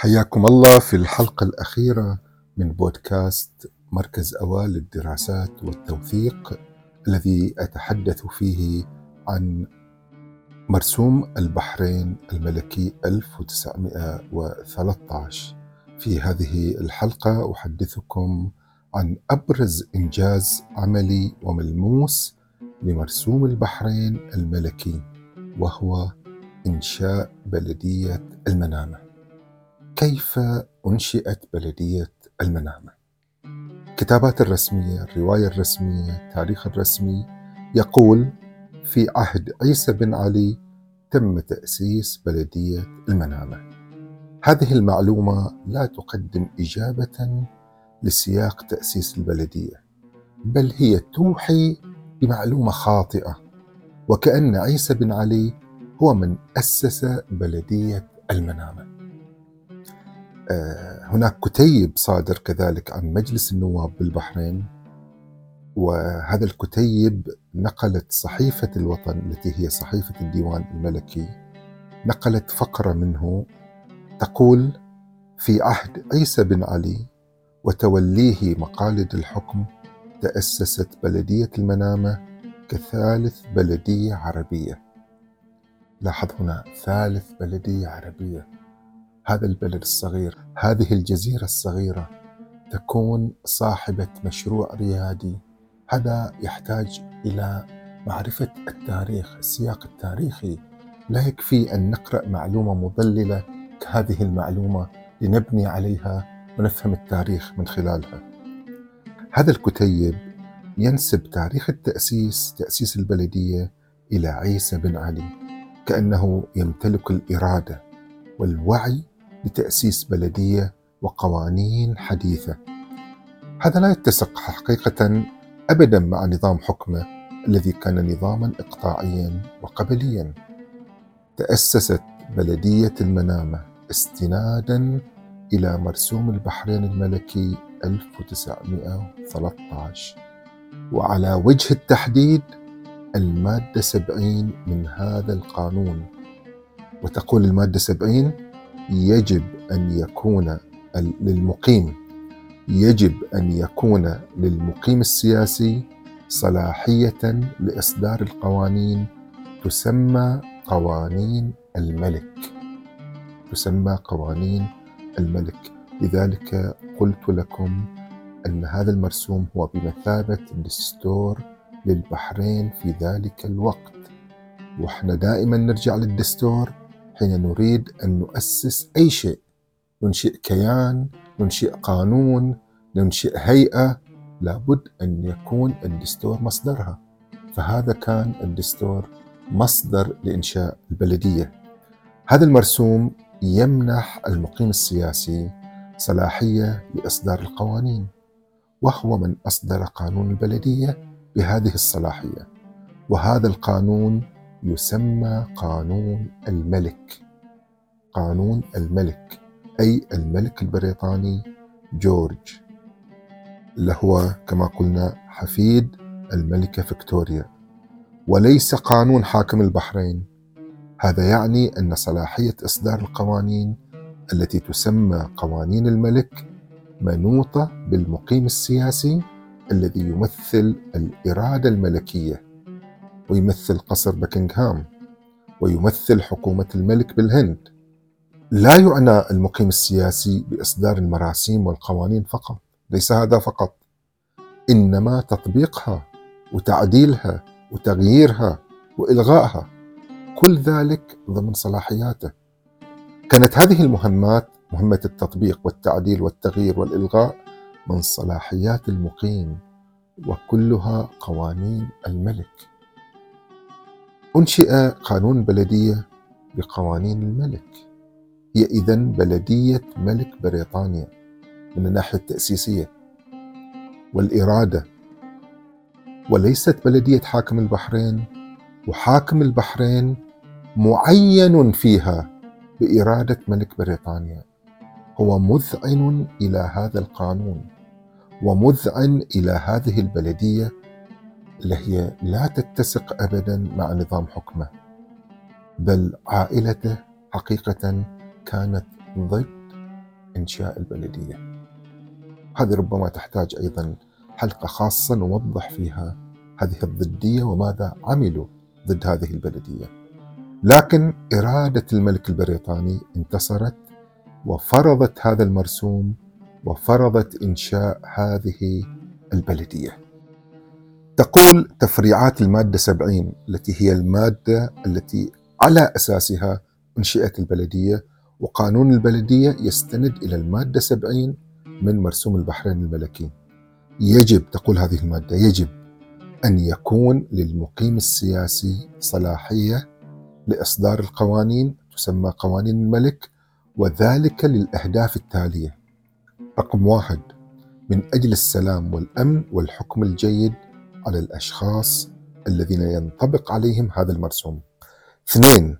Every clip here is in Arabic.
حياكم الله في الحلقة الأخيرة من بودكاست مركز أوال للدراسات والتوثيق الذي أتحدث فيه عن مرسوم البحرين الملكي 1913 في هذه الحلقة أحدثكم عن أبرز إنجاز عملي وملموس لمرسوم البحرين الملكي وهو إنشاء بلدية المنامة. كيف أنشئت بلدية المنامة؟ الكتابات الرسمية، الرواية الرسمية، التاريخ الرسمي يقول في عهد عيسى بن علي تم تأسيس بلدية المنامة. هذه المعلومة لا تقدم إجابة لسياق تأسيس البلدية، بل هي توحي بمعلومة خاطئة، وكأن عيسى بن علي هو من أسس بلدية المنامة. آه، هناك كتيب صادر كذلك عن مجلس النواب بالبحرين وهذا الكتيب نقلت صحيفة الوطن التي هي صحيفة الديوان الملكي نقلت فقرة منه تقول في عهد عيسى بن علي وتوليه مقاليد الحكم تأسست بلدية المنامة كثالث بلدية عربية. لاحظ هنا ثالث بلدية عربية. هذا البلد الصغير هذه الجزيرة الصغيرة تكون صاحبة مشروع ريادي. هذا يحتاج إلى معرفة التاريخ السياق التاريخي. لا يكفي أن نقرأ معلومة مضللة كهذه المعلومة لنبني عليها ونفهم التاريخ من خلالها. هذا الكتيب ينسب تاريخ التأسيس تأسيس البلدية إلى عيسى بن علي كأنه يمتلك الإرادة والوعي لتأسيس بلدية وقوانين حديثة. هذا لا يتسق حقيقة أبدا مع نظام حكمه الذي كان نظاما إقطاعيا وقبليا. تأسست بلدية المنامة استنادا إلى مرسوم البحرين الملكي 1913 وعلى وجه التحديد المادة 70 من هذا القانون وتقول المادة 70 يجب أن يكون للمقيم. يجب أن يكون للمقيم السياسي صلاحية لإصدار القوانين تسمى قوانين الملك. تسمى قوانين الملك. لذلك قلت لكم أن هذا المرسوم هو بمثابة دستور للبحرين في ذلك الوقت. وإحنا دائما نرجع للدستور حين نريد أن نؤسس أي شيء ننشئ كيان ننشئ قانون ننشئ هيئة لابد أن يكون الدستور مصدرها. فهذا كان الدستور مصدر لإنشاء البلدية. هذا المرسوم يمنح المقيم السياسي صلاحية لإصدار القوانين وهو من أصدر قانون البلدية بهذه الصلاحية. وهذا القانون يسمى قانون الملك. قانون الملك أي الملك البريطاني؟ جورج. اللي هو كما قلنا حفيد الملكة فيكتوريا. وليس قانون حاكم البحرين. هذا يعني أن صلاحية إصدار القوانين التي تسمى قوانين الملك منوطة بالمقيم السياسي الذي يمثل الإرادة الملكية. ويمثل قصر بكنغهام ويمثل حكومة الملك بالهند. لا يعنى المقيم السياسي بإصدار المراسيم والقوانين فقط ليس هذا فقط إنما تطبيقها وتعديلها وتغييرها وإلغائها كل ذلك ضمن صلاحياته. كانت هذه المهمات مهمة التطبيق والتعديل والتغيير والإلغاء من صلاحيات المقيم وكلها قوانين الملك. أنشئ قانون البلدية بقوانين الملك. هي إذا بلدية ملك بريطانيا من الناحية التأسيسية. والإرادة وليست بلدية حاكم البحرين وحاكم البحرين معين فيها بإرادة ملك بريطانيا. هو مذعن إلى هذا القانون ومذعن إلى هذه البلدية اللي هي لا تتسق ابدا مع نظام حكمه بل عائلته حقيقة كانت ضد إنشاء البلدية. هذه ربما تحتاج أيضا حلقة خاصة نوضح فيها هذه الضدية وماذا عملوا ضد هذه البلدية. لكن إرادة الملك البريطاني انتصرت وفرضت هذا المرسوم وفرضت إنشاء هذه البلدية. تقول تفريعات المادة 70 التي هي المادة التي على أساسها أنشئت البلدية وقانون البلدية يستند إلى المادة 70 من مرسوم البحرين الملكي. يجب تقول هذه المادة يجب أن يكون للمقيم السياسي صلاحية لإصدار القوانين تسمى قوانين الملك وذلك للأهداف التالية. رقم واحد من أجل السلام والأمن والحكم الجيد على الأشخاص الذين ينطبق عليهم هذا المرسوم. اثنين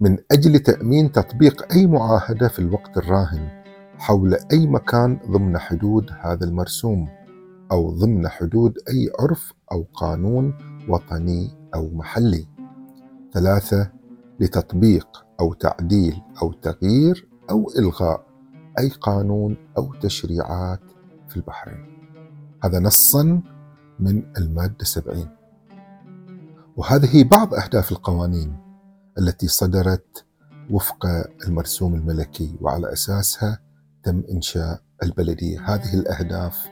من أجل تأمين تطبيق أي معاهدة في الوقت الراهن حول أي مكان ضمن حدود هذا المرسوم أو ضمن حدود أي عرف أو قانون وطني أو محلي. ثلاثة لتطبيق أو تعديل أو تغيير أو إلغاء أي قانون أو تشريعات في البحرين. هذا نصا من المادة 70 وهذه بعض أهداف القوانين التي صدرت وفق المرسوم الملكي وعلى أساسها تم إنشاء البلدية. هذه الأهداف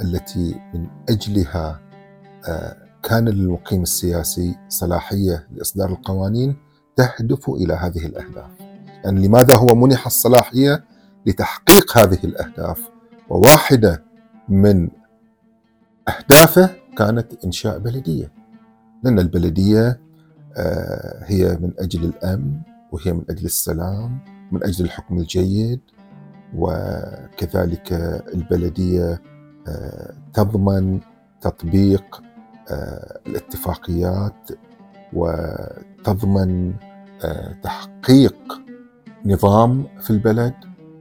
التي من أجلها آه، كان للمقيم السياسي صلاحية لإصدار القوانين تهدف إلى هذه الأهداف. يعني لماذا هو منح الصلاحية؟ لتحقيق هذه الأهداف. وواحدة من أهدافه كانت إنشاء بلدية. لأن البلدية آه، هي من أجل الأمن وهي من أجل السلام من أجل الحكم الجيد وكذلك البلدية آه، تضمن تطبيق آه، الاتفاقيات وتضمن تحقيق نظام في البلد.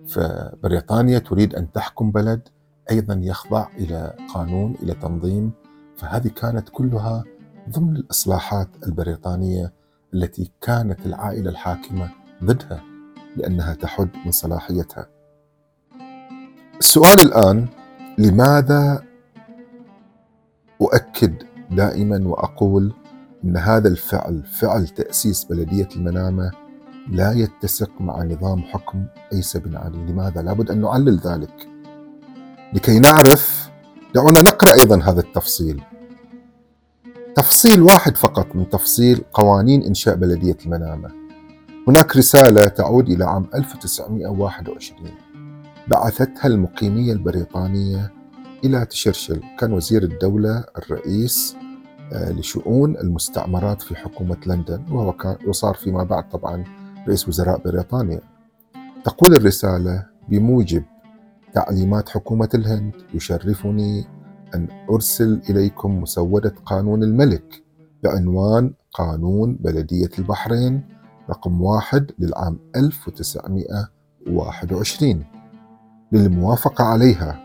فبريطانيا تريد أن تحكم بلد. أيضا يخضع إلى قانون إلى تنظيم فهذه كانت كلها ضمن الإصلاحات البريطانية التي كانت العائلة الحاكمة ضدها لأنها تحد من صلاحيتها. السؤال الآن لماذا أؤكد دائما وأقول إن هذا الفعل فعل تأسيس بلدية المنامة لا يتسق مع نظام حكم عيسى بن علي، لماذا؟ لابد أن نعلل ذلك. لكي نعرف دعونا نقرأ أيضا هذا التفصيل. تفصيل واحد فقط من تفصيل قوانين إنشاء بلدية المنامة. هناك رسالة تعود إلى عام 1921 بعثتها المقيمية البريطانية إلى تشرشل، كان وزير الدولة الرئيس آه، لشؤون المستعمرات في حكومة لندن وهو كان وصار فيما بعد طبعا رئيس وزراء بريطانيا. تقول الرسالة بموجب تعليمات حكومة الهند يشرفني أن أرسل إليكم مسودة قانون الملك بعنوان قانون بلدية البحرين رقم واحد للعام 1921 للموافقة عليها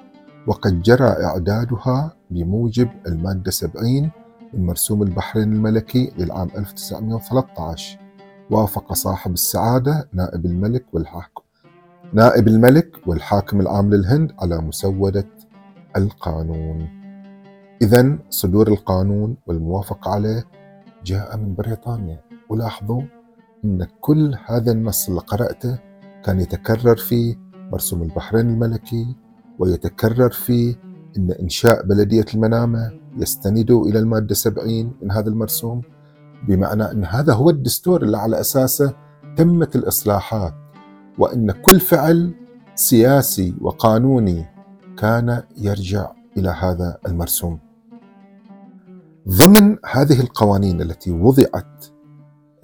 وقد جرى إعدادها بموجب المادة 70 من مرسوم البحرين الملكي للعام 1913 وافق صاحب السعادة نائب الملك والحاكم. نائب الملك والحاكم العام للهند على مسودة القانون. إذا صدور القانون والموافقة عليه جاء من بريطانيا، ولاحظوا أن كل هذا النص اللي قرأته كان يتكرر في مرسوم البحرين الملكي ويتكرر في أن إنشاء بلدية المنامة يستند إلى المادة 70 من هذا المرسوم بمعنى أن هذا هو الدستور اللي على أساسه تمت الإصلاحات وإن كل فعل سياسي وقانوني كان يرجع إلى هذا المرسوم. ضمن هذه القوانين التي وضعت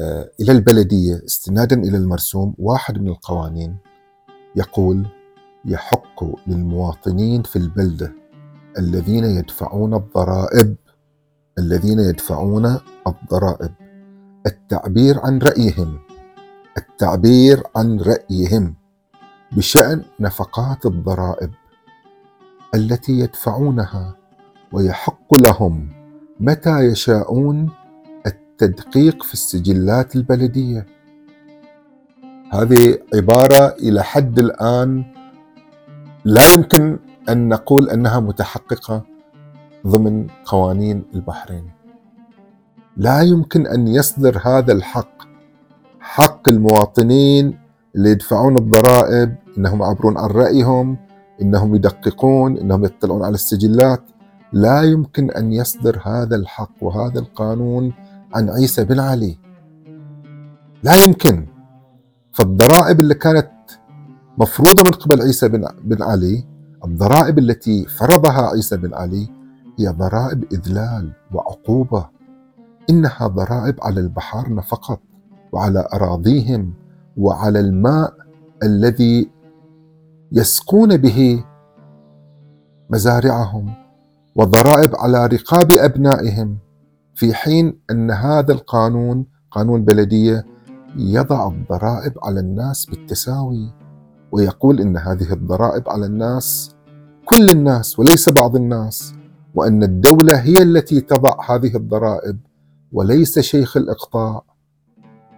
آه، إلى البلدية استنادا إلى المرسوم واحد من القوانين يقول يحق للمواطنين في البلدة الذين يدفعون الضرائب الذين يدفعون الضرائب التعبير عن رأيهم التعبير عن رأيهم بشأن نفقات الضرائب التي يدفعونها ويحق لهم متى يشاءون التدقيق في السجلات البلدية. هذه عبارة إلى حد الآن لا يمكن أن نقول أنها متحققة ضمن قوانين البحرين. لا يمكن أن يصدر هذا الحق حق المواطنين اللي يدفعون الضرائب إنهم يعبرون عن رأيهم إنهم يدققون إنهم يطلعون على السجلات. لا يمكن أن يصدر هذا الحق وهذا القانون عن عيسى بن علي. لا يمكن. فالضرائب اللي كانت مفروضة من قبل عيسى بن بن علي الضرائب التي فرضها عيسى بن علي هي ضرائب إذلال وعقوبة. إنها ضرائب على البحارنه فقط. وعلى أراضيهم وعلى الماء الذي يسقون به مزارعهم وضرائب على رقاب أبنائهم في حين أن هذا القانون قانون البلدية يضع الضرائب على الناس بالتساوي ويقول إن هذه الضرائب على الناس كل الناس وليس بعض الناس وأن الدولة هي التي تضع هذه الضرائب وليس شيخ الإقطاع.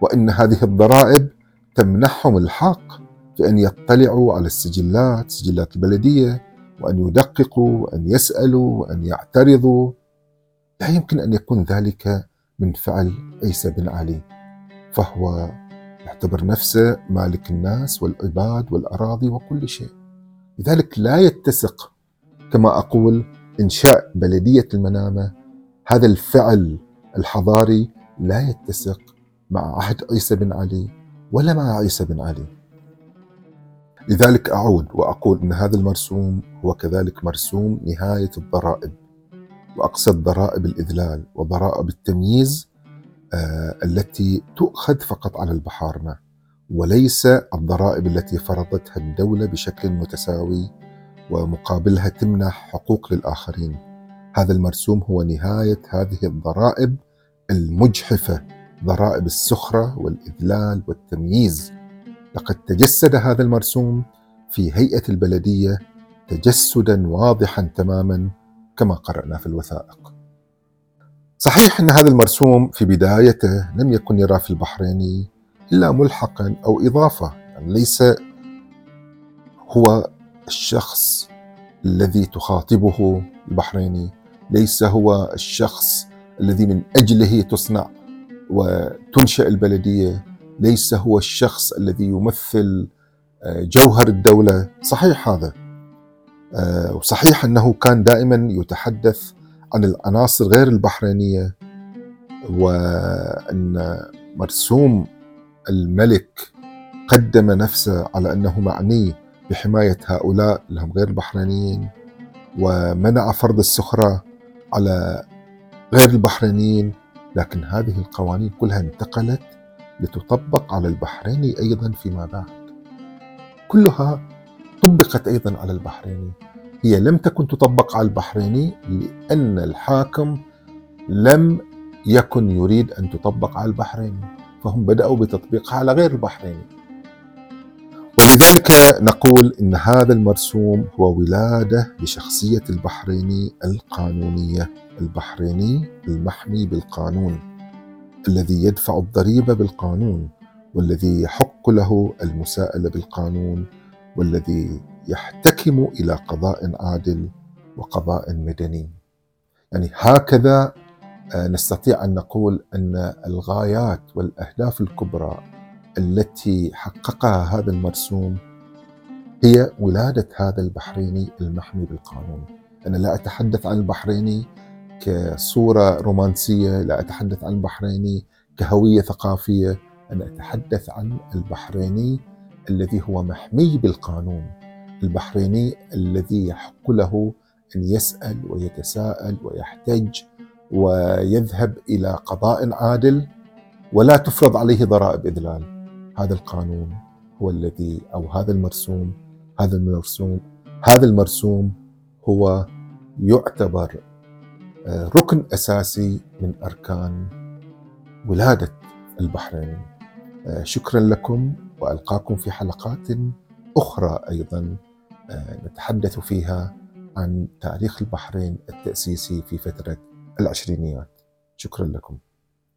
وإن هذه الضرائب تمنحهم الحق في أن يطلعوا على السجلات سجلات البلدية وأن يدققوا وأن يسألوا وأن يعترضوا. لا يمكن أن يكون ذلك من فعل عيسى بن علي فهو يعتبر نفسه مالك الناس والعباد والأراضي وكل شيء. لذلك لا يتسق كما أقول إنشاء بلدية المنامة. هذا الفعل الحضاري لا يتسق مع عهد عيسى بن علي ولا مع عيسى بن علي. لذلك أعود وأقول أن هذا المرسوم هو كذلك مرسوم نهاية الضرائب وأقصد ضرائب الإذلال وضرائب التمييز آه التي تؤخذ فقط على البحارنة وليس الضرائب التي فرضتها الدولة بشكل متساوي ومقابلها تمنح حقوق للآخرين. هذا المرسوم هو نهاية هذه الضرائب المجحفة. ضرائب السخرة والإذلال والتمييز. لقد تجسد هذا المرسوم في هيئة البلدية تجسدا واضحا تماما كما قرأنا في الوثائق. صحيح أن هذا المرسوم في بدايته لم يكن يرى في البحرين إلا ملحقا أو إضافة يعني ليس هو الشخص الذي تخاطبه البحريني ليس هو الشخص الذي من أجله تصنع. وتنشأ البلدية ليس هو الشخص الذي يمثل آه، جوهر الدولة. صحيح هذا. آه، وصحيح أنه كان دائما يتحدث عن العناصر غير البحرينية وأن مرسوم الملك قدم نفسه على أنه معني بحماية هؤلاء اللي هم غير البحرينيين ومنع فرض السخرة على غير البحرينيين. لكن هذه القوانين كلها انتقلت لتطبق على البحريني أيضا فيما بعد. كلها طبقت أيضا على البحريني. هي لم تكن تطبق على البحريني لأن الحاكم لم يكن يريد أن تطبق على البحريني، فهم بدأوا بتطبيقها على غير البحريني. ولذلك نقول إن هذا المرسوم هو ولادة لشخصية البحريني القانونية، البحريني المحمي بالقانون. الذي يدفع الضريبة بالقانون والذي يحق له المساءلة بالقانون والذي يحتكم إلى قضاء عادل وقضاء مدني يعني هكذا آه، نستطيع أن نقول أن الغايات والأهداف الكبرى التي حققها هذا المرسوم هي ولادة هذا البحريني المحمي بالقانون. أنا لا أتحدث عن البحريني كصورة رومانسية لا أتحدث عن البحريني كهوية ثقافية. أنا أتحدث عن البحريني الذي هو محمي بالقانون. البحريني الذي يحق له أن يسأل ويتساءل ويحتج ويذهب إلى قضاء عادل ولا تفرض عليه ضرائب إذلال. هذا القانون هو الذي أو هذا المرسوم هذا المرسوم هذا المرسوم هو يعتبر ركن أساسي من أركان ولادة البحرين. آه، شكرا لكم وألقاكم في حلقات أخرى أيضا آه، نتحدث فيها عن تاريخ البحرين التأسيسي في فترة العشرينيات. شكرا لكم.